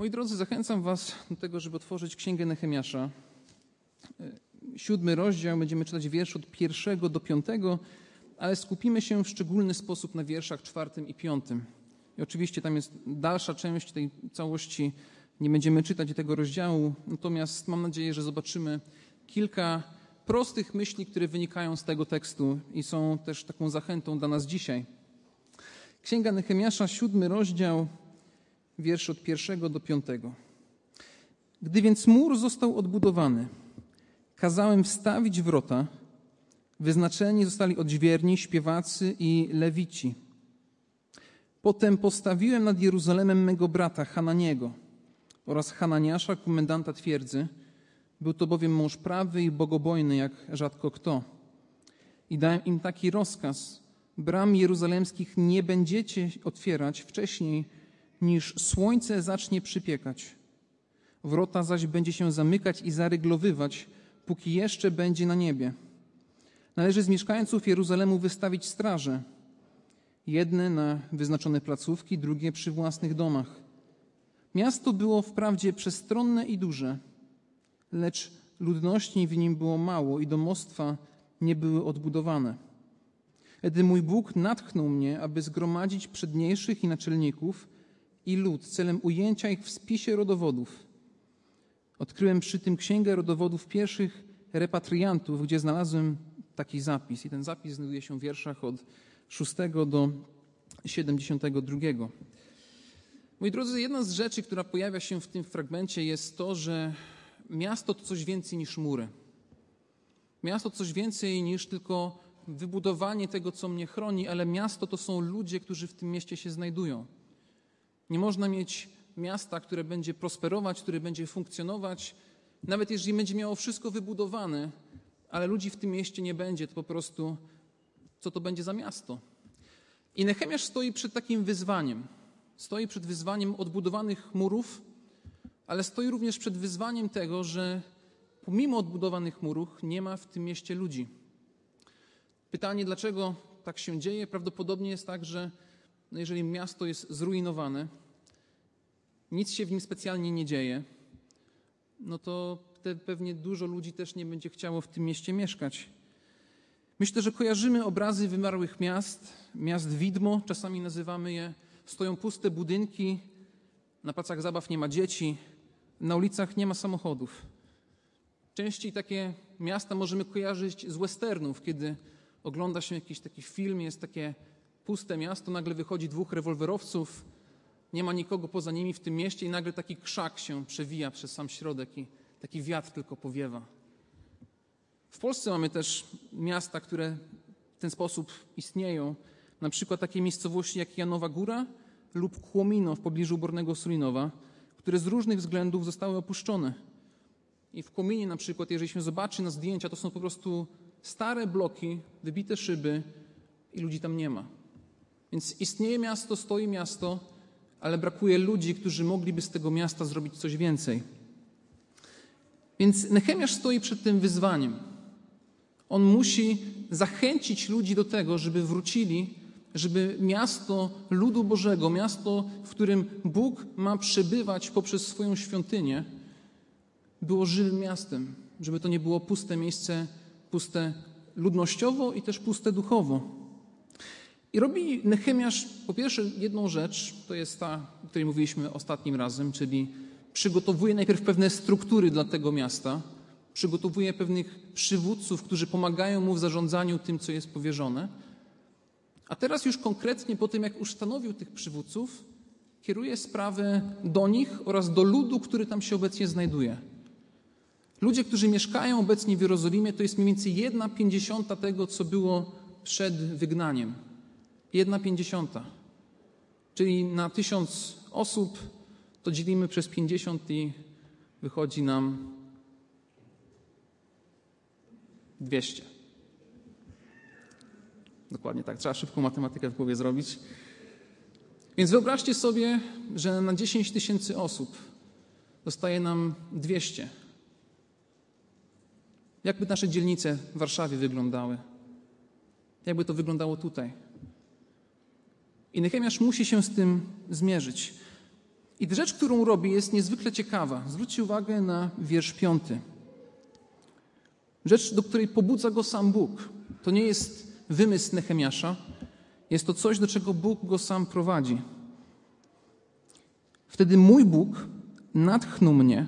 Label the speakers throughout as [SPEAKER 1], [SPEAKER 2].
[SPEAKER 1] Moi drodzy, zachęcam Was do tego, żeby otworzyć Księgę Nehemiasza. Siódmy rozdział, będziemy czytać wiersz od pierwszego do piątego, ale skupimy się w szczególny sposób na wierszach czwartym i piątym. I oczywiście tam jest dalsza część tej całości, nie będziemy czytać tego rozdziału, natomiast mam nadzieję, że zobaczymy kilka prostych myśli, które wynikają z tego tekstu i są też taką zachętą dla nas dzisiaj. Księga Nehemiasza, siódmy rozdział, wiersz od pierwszego do piątego. Gdy więc mur został odbudowany, kazałem wstawić wrota, wyznaczeni zostali odźwierni, śpiewacy i lewici. Potem postawiłem nad Jeruzalemem mego brata Hananiego oraz Hananiasza, komendanta twierdzy. Był to bowiem mąż prawy i bogobojny, jak rzadko kto. I dałem im taki rozkaz: Bram jeruzalemskich nie będziecie otwierać wcześniej, niż słońce zacznie przypiekać. Wrota zaś będzie się zamykać i zaryglowywać, póki jeszcze będzie na niebie. Należy z mieszkańców Jeruzalemu wystawić straże, jedne na wyznaczone placówki, drugie przy własnych domach. Miasto było wprawdzie przestronne i duże, lecz ludności w nim było mało i domostwa nie były odbudowane. Gdy mój Bóg natchnął mnie, aby zgromadzić przedniejszych i naczelników i lud celem ujęcia ich w spisie rodowodów. Odkryłem przy tym księgę rodowodów pierwszych repatriantów, gdzie znalazłem taki zapis. I ten zapis znajduje się w wierszach od 6 do 72. Moi drodzy, jedna z rzeczy, która pojawia się w tym fragmencie, jest to, że miasto to coś więcej niż mury. Miasto to coś więcej niż tylko wybudowanie tego, co mnie chroni, ale miasto to są ludzie, którzy w tym mieście się znajdują. Nie można mieć miasta, które będzie prosperować, które będzie funkcjonować, nawet jeżeli będzie miało wszystko wybudowane, ale ludzi w tym mieście nie będzie, to po prostu co to będzie za miasto? I Nehemiasz stoi przed takim wyzwaniem. Stoi przed wyzwaniem odbudowanych murów, ale stoi również przed wyzwaniem tego, że pomimo odbudowanych murów nie ma w tym mieście ludzi. Pytanie, dlaczego tak się dzieje? Prawdopodobnie jest tak, że no jeżeli miasto jest zrujnowane, nic się w nim specjalnie nie dzieje, no to pewnie dużo ludzi też nie będzie chciało w tym mieście mieszkać. Myślę, że kojarzymy obrazy wymarłych miast, miast widmo, czasami nazywamy je. Stoją puste budynki, na placach zabaw nie ma dzieci, na ulicach nie ma samochodów. Częściej takie miasta możemy kojarzyć z westernów, kiedy ogląda się jakiś taki film, jest takie puste miasto, nagle wychodzi dwóch rewolwerowców, nie ma nikogo poza nimi w tym mieście i nagle taki krzak się przewija przez sam środek i taki wiatr tylko powiewa. W Polsce mamy też miasta, które w ten sposób istnieją. Na przykład takie miejscowości jak Janowa Góra lub Kłomino w pobliżu Bornego Sulinowa, które z różnych względów zostały opuszczone. I w Kłominie na przykład, jeżeli się zobaczy na zdjęcia, to są po prostu stare bloki, wybite szyby i ludzi tam nie ma. Więc istnieje miasto, stoi miasto, ale brakuje ludzi, którzy mogliby z tego miasta zrobić coś więcej. Więc Nehemiasz stoi przed tym wyzwaniem. On musi zachęcić ludzi do tego, żeby wrócili, żeby miasto ludu Bożego, miasto, w którym Bóg ma przebywać poprzez swoją świątynię, było żywym miastem, żeby to nie było puste miejsce, puste ludnościowo i też puste duchowo. I robi Nehemiasz po pierwsze jedną rzecz, to jest ta, o której mówiliśmy ostatnim razem, czyli przygotowuje najpierw pewne struktury dla tego miasta, przygotowuje pewnych przywódców, którzy pomagają mu w zarządzaniu tym, co jest powierzone. A teraz już konkretnie po tym, jak ustanowił tych przywódców, kieruje sprawę do nich oraz do ludu, który tam się obecnie znajduje. Ludzie, którzy mieszkają obecnie w Jerozolimie, to jest mniej więcej jedna pięćdziesiąta tego, co było przed wygnaniem. Jedna pięćdziesiąta. Czyli na tysiąc osób to dzielimy przez 50 i wychodzi nam 200. Dokładnie tak. Trzeba szybką matematykę w głowie zrobić. Więc wyobraźcie sobie, że na 10 tysięcy osób zostaje nam 200. Jakby nasze dzielnice w Warszawie wyglądały? Jakby to wyglądało tutaj? I Nehemiasz musi się z tym zmierzyć. I rzecz, którą robi, jest niezwykle ciekawa. Zwróćcie uwagę na wiersz piąty. Rzecz, do której pobudza go sam Bóg. To nie jest wymysł Nehemiasza, jest to coś, do czego Bóg go sam prowadzi. Wtedy mój Bóg natchnął mnie,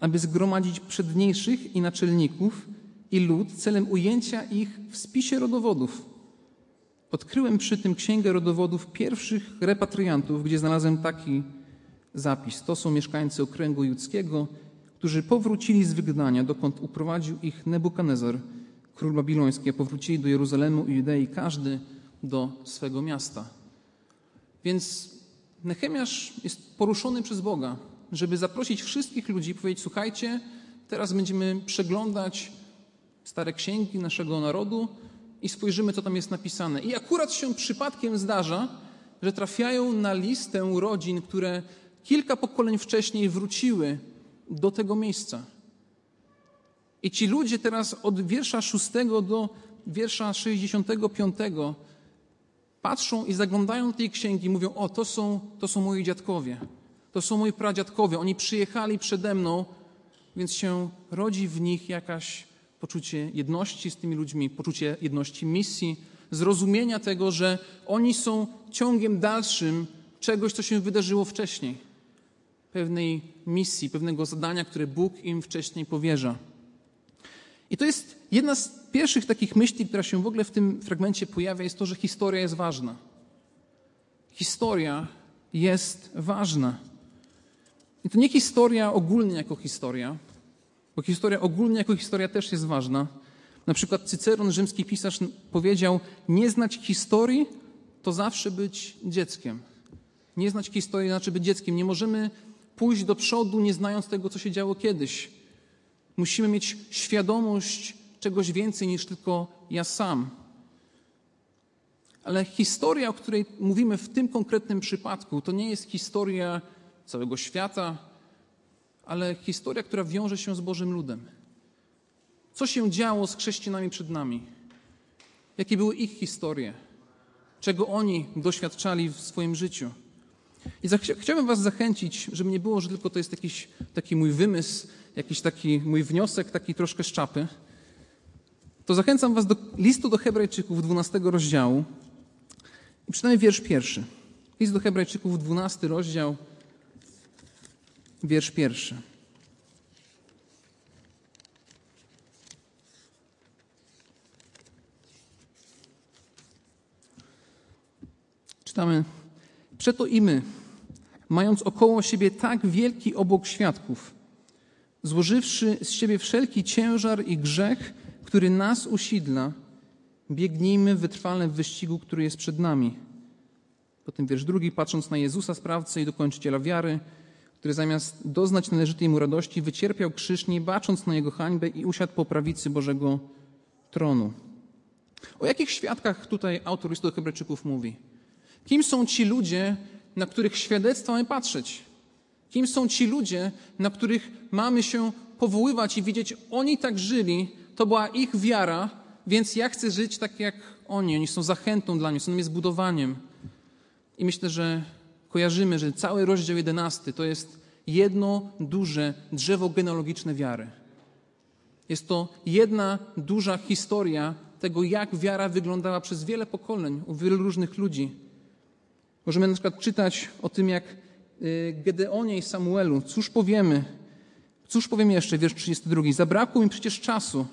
[SPEAKER 1] aby zgromadzić przedniejszych i naczelników i lud celem ujęcia ich w spisie rodowodów. Odkryłem przy tym księgę rodowodów pierwszych repatriantów, gdzie znalazłem taki zapis. To są mieszkańcy okręgu judzkiego, którzy powrócili z wygnania, dokąd uprowadził ich Nebukadnezar, król babiloński, a powrócili do Jeruzalemu i Judei, każdy do swego miasta. Więc Nechemiasz jest poruszony przez Boga, żeby zaprosić wszystkich ludzi i powiedzieć: Słuchajcie, teraz będziemy przeglądać stare księgi naszego narodu i spojrzymy, co tam jest napisane. I akurat się przypadkiem zdarza, że trafiają na listę rodzin, które kilka pokoleń wcześniej wróciły do tego miejsca. I ci ludzie teraz od wiersza 6 do wiersza 65 patrzą i zaglądają do tej księgi mówią: O, to są, to są moi dziadkowie, to są moi pradziadkowie, oni przyjechali przede mną, więc się rodzi w nich jakaś poczucie jedności z tymi ludźmi, poczucie jedności misji, zrozumienia tego, że oni są ciągiem dalszym czegoś, co się wydarzyło wcześniej, pewnej misji, pewnego zadania, które Bóg im wcześniej powierza. I to jest jedna z pierwszych takich myśli, która się w ogóle w tym fragmencie pojawia, jest to, że historia jest ważna. Historia jest ważna. I to nie historia ogólnie jako historia, bo historia ogólnie jako historia też jest ważna. Na przykład Cyceron, rzymski pisarz, powiedział: Nie znać historii to zawsze być dzieckiem. Nie znać historii znaczy być dzieckiem. Nie możemy pójść do przodu, nie znając tego, co się działo kiedyś. Musimy mieć świadomość czegoś więcej niż tylko ja sam. Ale historia, o której mówimy w tym konkretnym przypadku, to nie jest historia całego świata, ale historia, która wiąże się z Bożym ludem. Co się działo z chrześcijanami przed nami? Jakie były ich historie? Czego oni doświadczali w swoim życiu? I chciałbym Was zachęcić, żeby nie było, że tylko to jest jakiś taki mój wymysł, jakiś taki mój wniosek, taki troszkę z czapy, to zachęcam Was do listu do Hebrajczyków 12 rozdziału i przynajmniej wiersz pierwszy. List do Hebrajczyków 12 rozdział, wiersz pierwszy. Czytamy: Przeto i my, mając około siebie tak wielki obok świadków, złożywszy z siebie wszelki ciężar i grzech, który nas usidla, biegnijmy wytrwale w wyścigu, który jest przed nami. Potem wiersz drugi, patrząc na Jezusa, sprawcę i dokończyciela wiary, który zamiast doznać należytej mu radości, wycierpiał krzyż, nie bacząc na jego hańbę i usiadł po prawicy Bożego tronu. O jakich świadkach tutaj autor listu do Hebrajczyków mówi? Kim są ci ludzie, na których świadectwa mamy patrzeć? Kim są ci ludzie, na których mamy się powoływać i widzieć, oni tak żyli, to była ich wiara, więc ja chcę żyć tak jak oni. Oni są zachętą dla mnie, są mnie zbudowaniem. I myślę, że kojarzymy, że cały rozdział jedenasty to jest jedno duże drzewo genealogiczne wiary. Jest to jedna duża historia tego, jak wiara wyglądała przez wiele pokoleń u wielu różnych ludzi. Możemy na przykład czytać o tym, jak y, Gedeonie i Samuelu. Cóż powiemy? Cóż powiem jeszcze? Wiersz 32. Zabrakło mi przecież czasu,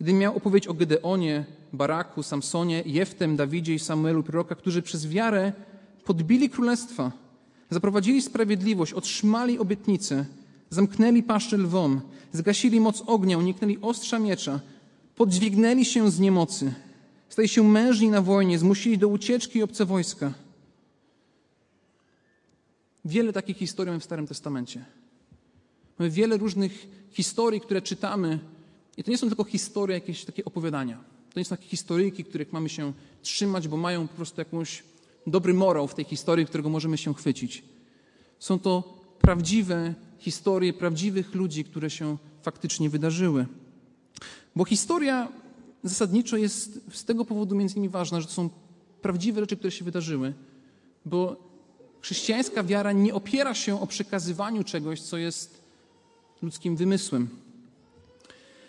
[SPEAKER 1] gdy miał opowiedzieć o Gedeonie, Baraku, Samsonie, Jeftem, Dawidzie i Samuelu, proroka, którzy przez wiarę podbili królestwa, zaprowadzili sprawiedliwość, otrzymali obietnicę, zamknęli paszczę lwom, zgasili moc ognia, uniknęli ostrza miecza, podźwignęli się z niemocy, stali się mężni na wojnie, zmusili do ucieczki obce wojska. Wiele takich historii mamy w Starym Testamencie. Mamy wiele różnych historii, które czytamy, i to nie są tylko historie, jakieś takie opowiadania. To nie są takie historyjki, których mamy się trzymać, bo mają po prostu jakąś dobry morał w tej historii, którego możemy się chwycić. Są to prawdziwe historie prawdziwych ludzi, które się faktycznie wydarzyły. Bo historia zasadniczo jest z tego powodu między innymi ważna, że to są prawdziwe rzeczy, które się wydarzyły. Bo Chrześcijańska wiara nie opiera się o przekazywaniu czegoś, co jest ludzkim wymysłem.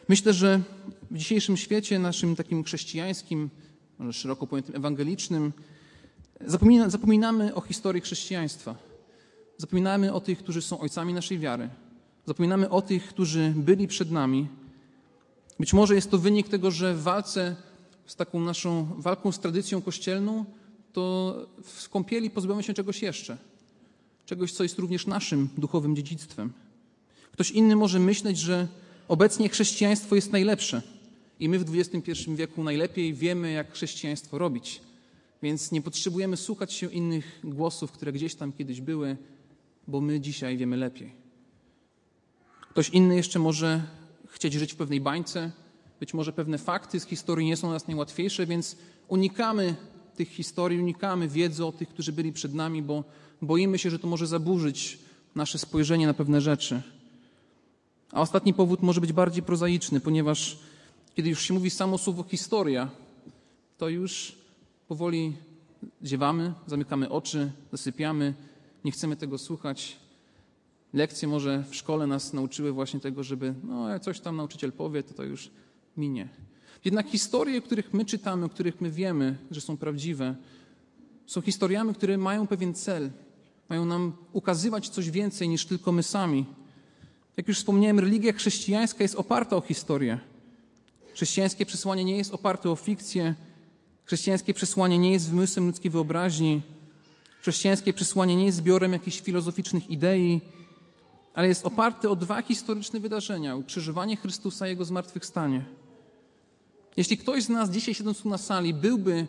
[SPEAKER 1] Myślę, że w dzisiejszym świecie, naszym takim chrześcijańskim, może szeroko pojętym ewangelicznym, zapomina, zapominamy o historii chrześcijaństwa. Zapominamy o tych, którzy są ojcami naszej wiary. Zapominamy o tych, którzy byli przed nami. Być może jest to wynik tego, że w walce z taką naszą walką z tradycją kościelną, to w kąpieli pozbywamy się czegoś jeszcze. Czegoś, co jest również naszym duchowym dziedzictwem. Ktoś inny może myśleć, że obecnie chrześcijaństwo jest najlepsze i my w XXI wieku najlepiej wiemy, jak chrześcijaństwo robić. Więc nie potrzebujemy słuchać się innych głosów, które gdzieś tam kiedyś były, bo my dzisiaj wiemy lepiej. Ktoś inny jeszcze może chcieć żyć w pewnej bańce, być może pewne fakty z historii nie są dla nas najłatwiejsze, więc unikamy tych historii, unikamy wiedzy o tych, którzy byli przed nami, bo boimy się, że to może zaburzyć nasze spojrzenie na pewne rzeczy. A ostatni powód może być bardziej prozaiczny, ponieważ kiedy już się mówi samo słowo historia, to już powoli ziewamy, zamykamy oczy, zasypiamy, nie chcemy tego słuchać. Lekcje może w szkole nas nauczyły właśnie tego, żeby no jak coś tam nauczyciel powie, to to już minie. Jednak historie, o których my czytamy, o których my wiemy, że są prawdziwe, są historiami, które mają pewien cel. Mają nam ukazywać coś więcej niż tylko my sami. Jak już wspomniałem, religia chrześcijańska jest oparta o historię. Chrześcijańskie przesłanie nie jest oparte o fikcję. Chrześcijańskie przesłanie nie jest wymysłem ludzkiej wyobraźni. Chrześcijańskie przesłanie nie jest zbiorem jakichś filozoficznych idei, ale jest oparte o dwa historyczne wydarzenia: ukrzyżowanie Chrystusa i jego zmartwychwstanie. Jeśli ktoś z nas dzisiaj siedząc tu na sali byłby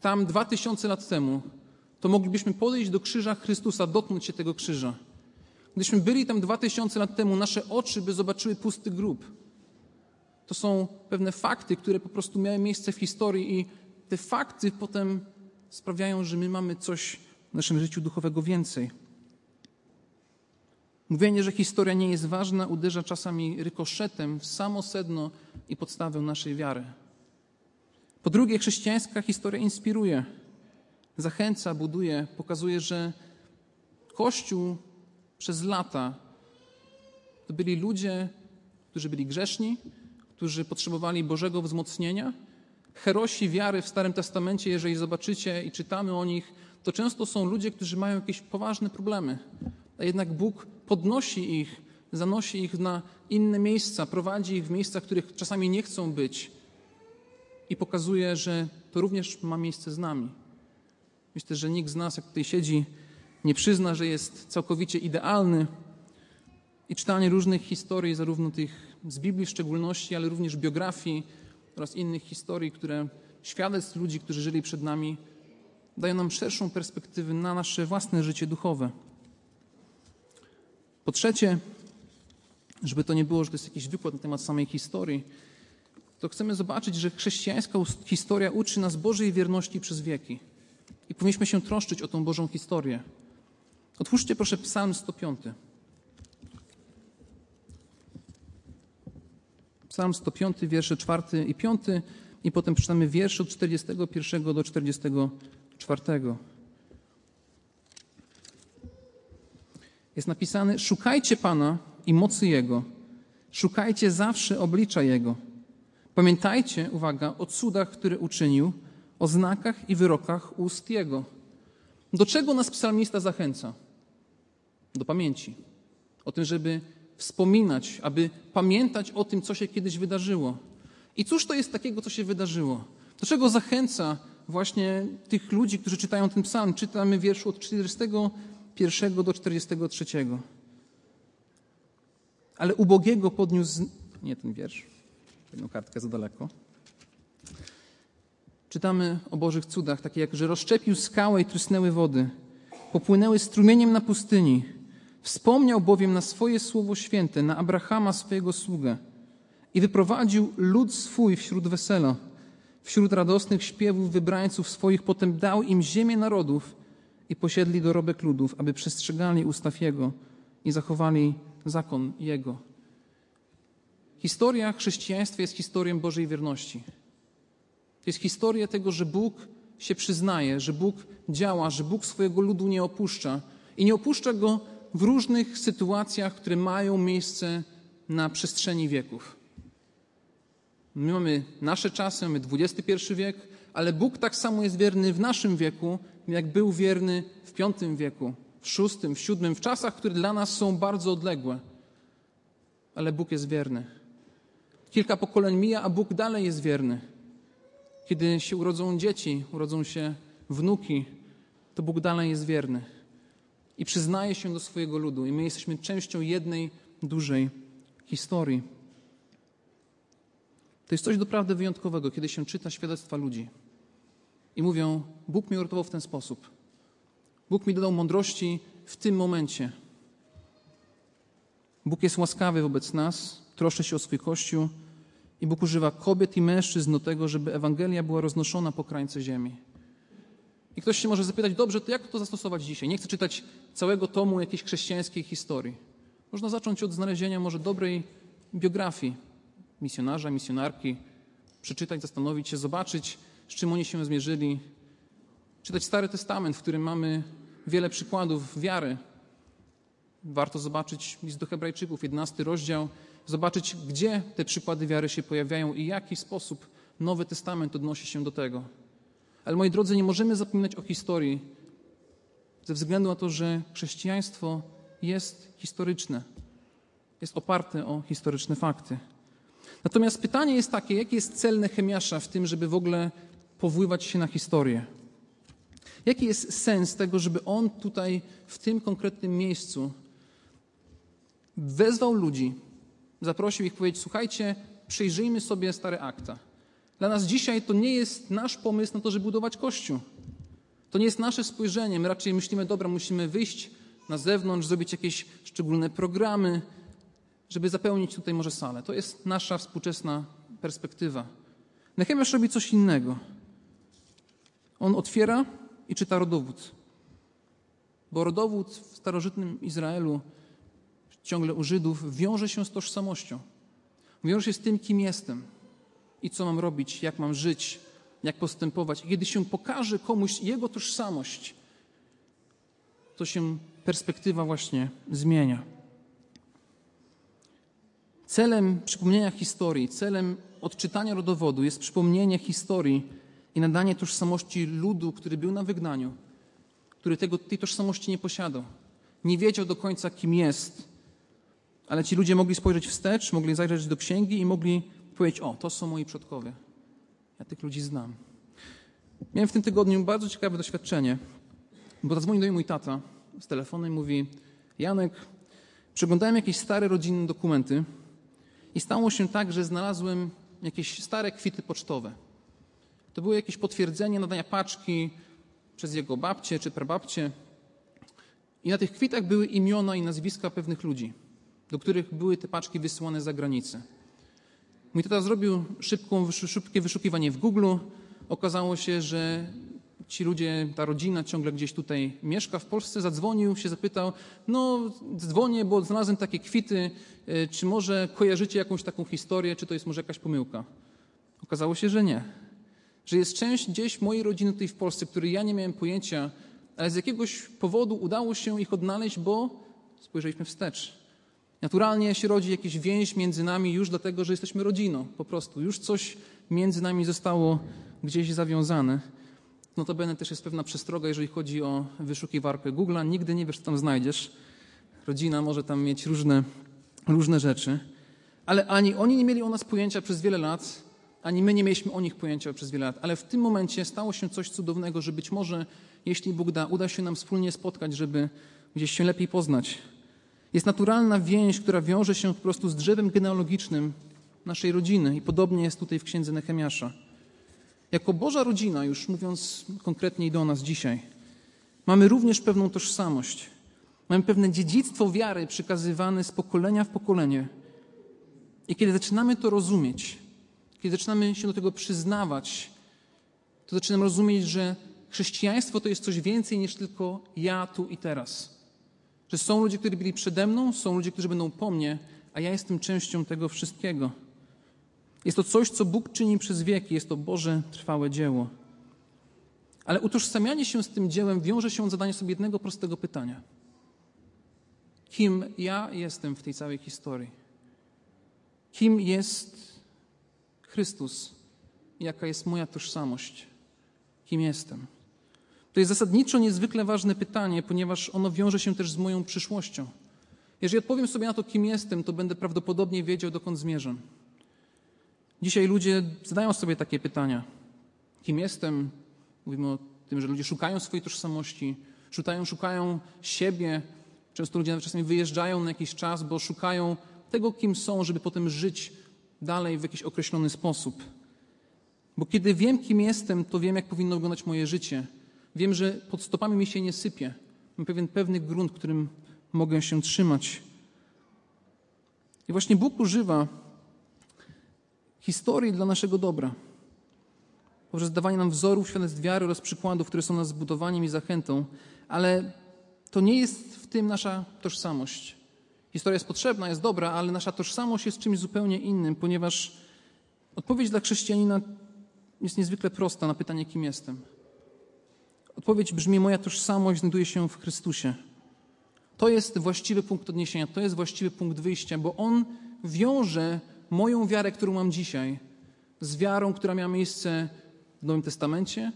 [SPEAKER 1] tam dwa tysiące lat temu, to moglibyśmy podejść do krzyża Chrystusa, dotknąć się tego krzyża. Gdybyśmy byli tam dwa tysiące lat temu, nasze oczy by zobaczyły pusty grób. To są pewne fakty, które po prostu miały miejsce w historii i te fakty potem sprawiają, że my mamy coś w naszym życiu duchowego więcej. Mówienie, że historia nie jest ważna, uderza czasami rykoszetem w samo sedno i podstawę naszej wiary. Po drugie, chrześcijańska historia inspiruje, zachęca, buduje, pokazuje, że Kościół przez lata to byli ludzie, którzy byli grzeszni, którzy potrzebowali Bożego wzmocnienia. Herosi wiary w Starym Testamencie, jeżeli zobaczycie i czytamy o nich, to często są ludzie, którzy mają jakieś poważne problemy. A jednak Bóg podnosi ich, zanosi ich na inne miejsca, prowadzi ich w miejsca, w których czasami nie chcą być i pokazuje, że to również ma miejsce z nami. Myślę, że nikt z nas, jak tutaj siedzi, nie przyzna, że jest całkowicie idealny. I czytanie różnych historii, zarówno tych z Biblii w szczególności, ale również biografii oraz innych historii, które świadectw ludzi, którzy żyli przed nami, dają nam szerszą perspektywę na nasze własne życie duchowe. Po trzecie, żeby to nie było, że to jest jakiś wykład na temat samej historii, to chcemy zobaczyć, że chrześcijańska historia uczy nas Bożej wierności przez wieki. I powinniśmy się troszczyć o tą Bożą historię. Otwórzcie proszę Psalm 105. Psalm 105, wiersze 4 i 5 i potem przeczytamy wiersze od 41 do 44. Jest napisane: Szukajcie Pana i mocy Jego, szukajcie zawsze oblicza Jego. Pamiętajcie, uwaga, o cudach, które uczynił, o znakach i wyrokach ust Jego. Do czego nas psalmista zachęca? Do pamięci. O tym, żeby wspominać, aby pamiętać o tym, co się kiedyś wydarzyło. I cóż to jest takiego, co się wydarzyło? Do czego zachęca właśnie tych ludzi, którzy czytają ten psalm? Czytamy wierszu od 41 do 43. Ale ubogiego podniósł. Nie ten wiersz. Jedną kartkę za daleko. Czytamy o Bożych cudach, takie jak, że rozszczepił skałę i trysnęły wody, popłynęły strumieniem na pustyni. Wspomniał bowiem na swoje słowo święte, na Abrahama swojego sługę i wyprowadził lud swój wśród wesela, wśród radosnych śpiewów wybrańców swoich, potem dał im ziemię narodów i posiedli dorobek ludów, aby przestrzegali ustaw Jego i zachowali zakon Jego. Historia chrześcijaństwa jest historią Bożej wierności. To jest historia tego, że Bóg się przyznaje, że Bóg działa, że Bóg swojego ludu nie opuszcza i nie opuszcza go w różnych sytuacjach, które mają miejsce na przestrzeni wieków. My mamy nasze czasy, mamy XXI wiek, ale Bóg tak samo jest wierny w naszym wieku, jak był wierny w V wieku, w VI, w VII, w czasach, które dla nas są bardzo odległe. Ale Bóg jest wierny. Kilka pokoleń mija, a Bóg dalej jest wierny. Kiedy się urodzą dzieci, urodzą się wnuki, to Bóg dalej jest wierny. I przyznaje się do swojego ludu, i my jesteśmy częścią jednej dużej historii. To jest coś doprawdy wyjątkowego, kiedy się czyta świadectwa ludzi i mówią: Bóg mnie uratował w ten sposób. Bóg mi dodał mądrości w tym momencie. Bóg jest łaskawy wobec nas, troszczy się o swój Kościół i Bóg używa kobiet i mężczyzn do tego, żeby Ewangelia była roznoszona po krańce ziemi. I ktoś się może zapytać, dobrze, to jak to zastosować dzisiaj? Nie chcę czytać całego tomu jakiejś chrześcijańskiej historii. Można zacząć od znalezienia może dobrej biografii misjonarza, misjonarki, przeczytać, zastanowić się, zobaczyć, z czym oni się zmierzyli. Czytać Stary Testament, w którym mamy wiele przykładów wiary. Warto zobaczyć list do Hebrajczyków, 11 rozdział, zobaczyć, gdzie te przykłady wiary się pojawiają i w jaki sposób Nowy Testament odnosi się do tego. Ale moi drodzy, nie możemy zapominać o historii, ze względu na to, że chrześcijaństwo jest historyczne, jest oparte o historyczne fakty. Natomiast pytanie jest takie, jaki jest cel Nehemiasza w tym, żeby w ogóle powoływać się na historię? Jaki jest sens tego, żeby on tutaj, w tym konkretnym miejscu, wezwał ludzi, zaprosił ich powiedzieć: Słuchajcie, przejrzyjmy sobie stare akta. Dla nas dzisiaj to nie jest nasz pomysł na to, żeby budować kościół. To nie jest nasze spojrzenie. My raczej myślimy: Dobra, musimy wyjść na zewnątrz, zrobić jakieś szczególne programy, żeby zapełnić tutaj może salę. To jest nasza współczesna perspektywa. Nehemiasz robi coś innego. On otwiera i czyta rodowód. Bo rodowód w starożytnym Izraelu, ciągle u Żydów, wiąże się z tożsamością. Wiąże się z tym, kim jestem i co mam robić, jak mam żyć, jak postępować. I kiedy się pokaże komuś jego tożsamość, to się perspektywa właśnie zmienia. Celem przypomnienia historii, celem odczytania rodowodu jest przypomnienie historii i nadanie tożsamości ludu, który był na wygnaniu, który tego, tej tożsamości nie posiadał. Nie wiedział do końca, kim jest, ale ci ludzie mogli spojrzeć wstecz, mogli zajrzeć do księgi i mogli powiedzieć: O, to są moi przodkowie. Ja tych ludzi znam. Miałem w tym tygodniu bardzo ciekawe doświadczenie, bo zadzwonił do mnie mój tata z telefonem i mówi: Janek, przeglądałem jakieś stare rodzinne dokumenty i stało się tak, że znalazłem jakieś stare kwity pocztowe. To było jakieś potwierdzenie nadania paczki przez jego babcię czy prababcię. I na tych kwitach były imiona i nazwiska pewnych ludzi, do których były te paczki wysyłane za granicę. Mój tata zrobił szybką, szybkie wyszukiwanie w Google. Okazało się, że ci ludzie, ta rodzina ciągle gdzieś tutaj mieszka w Polsce, zadzwonił, się zapytał, no dzwonię, bo znalazłem takie kwity, e, czy może kojarzycie jakąś taką historię, czy to jest może jakaś pomyłka? Okazało się, że nie. Że jest część gdzieś mojej rodziny tutaj w Polsce, której ja nie miałem pojęcia, ale z jakiegoś powodu udało się ich odnaleźć, bo spojrzeliśmy wstecz. Naturalnie się rodzi jakiś więź między nami już dlatego, że jesteśmy rodziną. Po prostu już coś między nami zostało gdzieś zawiązane. Notabene też jest pewna przestroga, jeżeli chodzi o wyszukiwarkę Google'a. Nigdy nie wiesz, co tam znajdziesz. Rodzina może tam mieć różne, różne rzeczy. Ale ani oni nie mieli o nas pojęcia przez wiele lat, ani my nie mieliśmy o nich pojęcia przez wiele lat. Ale w tym momencie stało się coś cudownego, że być może, jeśli Bóg da, uda się nam wspólnie spotkać, żeby gdzieś się lepiej poznać. Jest naturalna więź, która wiąże się po prostu z drzewem genealogicznym naszej rodziny. I podobnie jest tutaj w księdze Nehemiasza. Jako Boża rodzina, już mówiąc konkretniej do nas dzisiaj, mamy również pewną tożsamość. Mamy pewne dziedzictwo wiary przekazywane z pokolenia w pokolenie. I kiedy zaczynamy to rozumieć, kiedy zaczynamy się do tego przyznawać, to zaczynamy rozumieć, że chrześcijaństwo to jest coś więcej niż tylko ja tu i teraz. Że są ludzie, którzy byli przede mną, są ludzie, którzy będą po mnie, a ja jestem częścią tego wszystkiego. Jest to coś, co Bóg czyni przez wieki, jest to Boże trwałe dzieło. Ale utożsamianie się z tym dziełem wiąże się z zadaniem sobie jednego prostego pytania. Kim ja jestem w tej całej historii? Kim jest Chrystus? Jaka jest moja tożsamość? Kim jestem? To jest zasadniczo niezwykle ważne pytanie, ponieważ ono wiąże się też z moją przyszłością. Jeżeli odpowiem sobie na to, kim jestem, to będę prawdopodobnie wiedział, dokąd zmierzam. Dzisiaj ludzie zadają sobie takie pytania. Kim jestem? Mówimy o tym, że ludzie szukają swojej tożsamości, szukają, szukają siebie. Często ludzie nawet czasami wyjeżdżają na jakiś czas, bo szukają tego, kim są, żeby potem żyć dalej w jakiś określony sposób. Bo kiedy wiem, kim jestem, to wiem, jak powinno wyglądać moje życie. Wiem, że pod stopami mi się nie sypie. Mam pewien pewny grunt, którym mogę się trzymać. I właśnie Bóg używa historii dla naszego dobra. Poprzez dawanie nam wzorów, świadectw wiary oraz przykładów, które są nas zbudowaniem i zachętą, ale to nie jest w tym nasza tożsamość. Historia jest potrzebna, jest dobra, ale nasza tożsamość jest czymś zupełnie innym, ponieważ odpowiedź dla chrześcijanina jest niezwykle prosta na pytanie, kim jestem. Odpowiedź brzmi: Moja tożsamość znajduje się w Chrystusie. To jest właściwy punkt odniesienia, to jest właściwy punkt wyjścia, bo on wiąże moją wiarę, którą mam dzisiaj, z wiarą, która miała miejsce w Nowym Testamencie,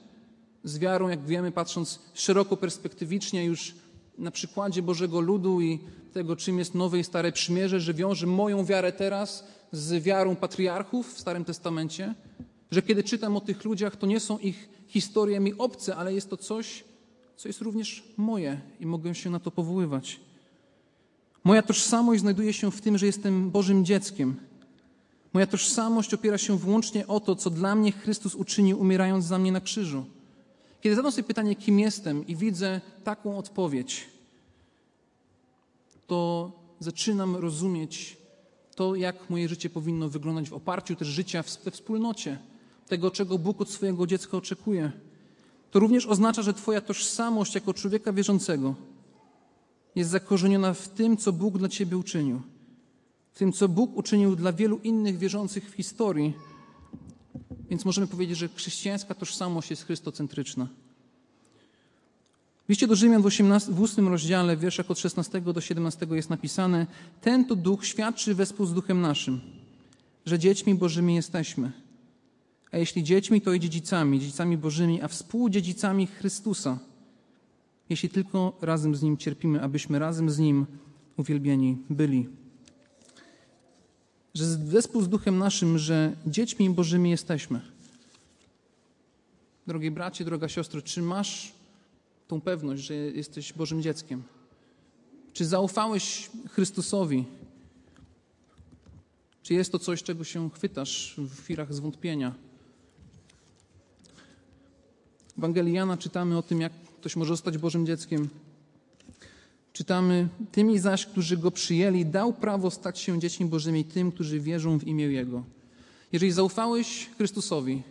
[SPEAKER 1] z wiarą, jak wiemy, patrząc szeroko perspektywicznie już na przykładzie Bożego Ludu i tego, czym jest Nowe i Stare Przymierze, że wiąże moją wiarę teraz z wiarą patriarchów w Starym Testamencie, że kiedy czytam o tych ludziach, to nie są ich historie mi obce, ale jest to coś, co jest również moje i mogę się na to powoływać. Moja tożsamość znajduje się w tym, że jestem Bożym dzieckiem. Moja tożsamość opiera się wyłącznie o to, co dla mnie Chrystus uczynił, umierając za mnie na krzyżu. Kiedy zadam sobie pytanie, kim jestem, i widzę taką odpowiedź, to zaczynam rozumieć to, jak moje życie powinno wyglądać w oparciu też życia we wspólnocie, tego, czego Bóg od swojego dziecka oczekuje. To również oznacza, że Twoja tożsamość jako człowieka wierzącego jest zakorzeniona w tym, co Bóg dla Ciebie uczynił, w tym, co Bóg uczynił dla wielu innych wierzących w historii. Więc możemy powiedzieć, że chrześcijańska tożsamość jest chrystocentryczna. W liście do Rzymian w, 18, w 8 rozdziale, w wierszach od 16 do 17 jest napisane: Ten to duch świadczy wespół z duchem naszym, że dziećmi Bożymi jesteśmy. A jeśli dziećmi, to i dziedzicami, dziedzicami Bożymi, a współdziedzicami Chrystusa, jeśli tylko razem z Nim cierpimy, abyśmy razem z Nim uwielbieni byli. Że wespół z duchem naszym, że dziećmi Bożymi jesteśmy. Drogie bracie, droga siostro, czy masz tą pewność, że jesteś Bożym dzieckiem? Czy zaufałeś Chrystusowi? Czy jest to coś, czego się chwytasz w chwilach zwątpienia? W Ewangelii Jana czytamy o tym, jak ktoś może zostać Bożym dzieckiem. Czytamy, tymi zaś, którzy Go przyjęli, dał prawo stać się dziećmi Bożymi tym, którzy wierzą w imię Jego. Jeżeli zaufałeś Chrystusowi,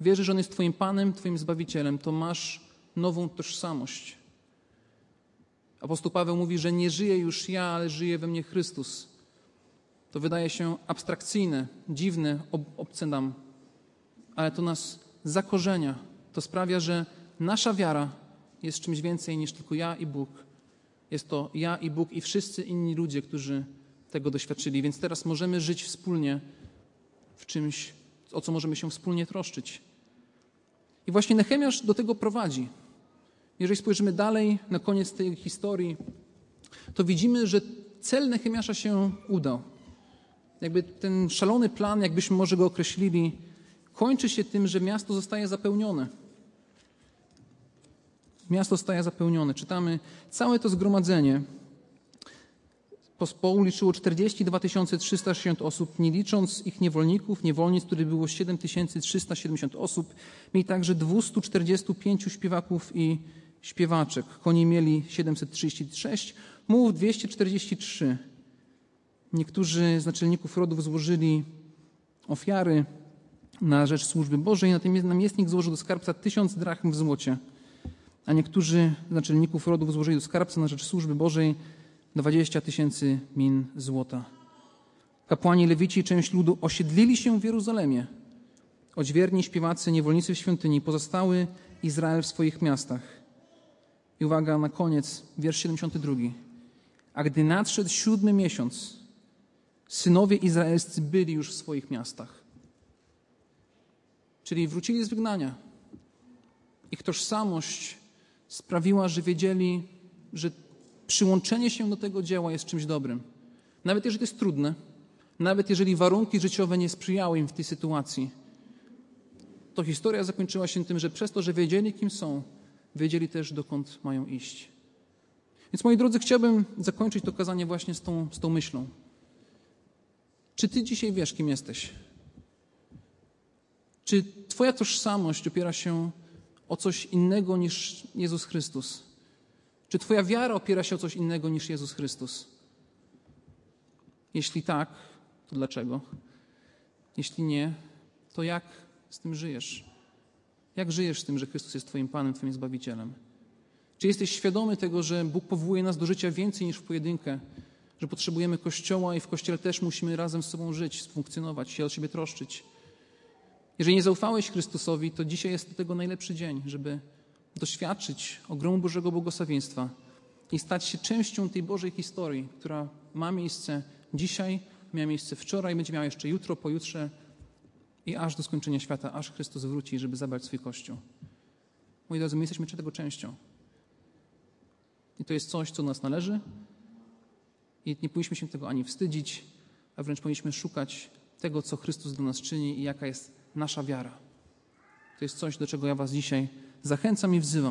[SPEAKER 1] wierzysz, że On jest Twoim Panem, Twoim Zbawicielem, to masz nową tożsamość. Apostoł Paweł mówi, że nie żyje już ja, ale żyje we mnie Chrystus. To wydaje się abstrakcyjne, dziwne, ob obce nam, ale to nas zakorzenia. To sprawia, że nasza wiara jest czymś więcej niż tylko ja i Bóg. Jest to ja i Bóg i wszyscy inni ludzie, którzy tego doświadczyli. Więc teraz możemy żyć wspólnie w czymś, o co możemy się wspólnie troszczyć. I właśnie Nechemiasz do tego prowadzi. Jeżeli spojrzymy dalej na koniec tej historii, to widzimy, że cel Nechemiasza się udał. Jakby ten szalony plan, jakbyśmy może go określili, kończy się tym, że miasto zostaje zapełnione. Miasto zostaje zapełnione. Czytamy całe to zgromadzenie. Pospołu liczyło 42 360 osób, nie licząc ich niewolników, niewolnic, których było 7370 osób. Mieli także 245 śpiewaków i śpiewaczek. Koni mieli 736, mułów 243. Niektórzy z naczelników rodów złożyli ofiary na rzecz służby Bożej, natomiast namiestnik złożył do skarbca tysiąc drachm w złocie, a niektórzy z naczelników rodów złożyli do skarbca na rzecz służby Bożej 20 tysięcy min złota. Kapłani Lewici i część ludu osiedlili się w Jeruzalemie. Odźwierni, śpiewacy, niewolnicy w świątyni, pozostały Izrael w swoich miastach. I uwaga, na koniec, wiersz 72. A gdy nadszedł siódmy miesiąc, synowie izraelscy byli już w swoich miastach. Czyli wrócili z wygnania. Ich tożsamość sprawiła, że wiedzieli, że przyłączenie się do tego dzieła jest czymś dobrym. Nawet jeżeli to jest trudne, nawet jeżeli warunki życiowe nie sprzyjały im w tej sytuacji, to historia zakończyła się tym, że przez to, że wiedzieli, kim są, wiedzieli też, dokąd mają iść. Więc moi drodzy, chciałbym zakończyć to kazanie właśnie z tą, z tą myślą. Czy ty dzisiaj wiesz, kim jesteś? Czy twoja tożsamość opiera się o coś innego niż Jezus Chrystus? Czy twoja wiara opiera się o coś innego niż Jezus Chrystus? Jeśli tak, to dlaczego? Jeśli nie, to jak z tym żyjesz? Jak żyjesz z tym, że Chrystus jest Twoim Panem, Twoim Zbawicielem? Czy jesteś świadomy tego, że Bóg powołuje nas do życia więcej niż w pojedynkę, że potrzebujemy Kościoła i w Kościele też musimy razem z sobą żyć, funkcjonować, się o siebie troszczyć? Jeżeli nie zaufałeś Chrystusowi, to dzisiaj jest do tego najlepszy dzień, żeby doświadczyć ogromu Bożego błogosławieństwa i stać się częścią tej Bożej historii, która ma miejsce dzisiaj, miała miejsce wczoraj, będzie miała jeszcze jutro, pojutrze i aż do skończenia świata, aż Chrystus wróci, żeby zabrać swój Kościół. Moi drodzy, my jesteśmy tego częścią. I to jest coś, co nas należy i nie powinniśmy się tego ani wstydzić, a wręcz powinniśmy szukać tego, co Chrystus do nas czyni i jaka jest nasza wiara. To jest coś, do czego ja Was dzisiaj zachęcam i wzywam.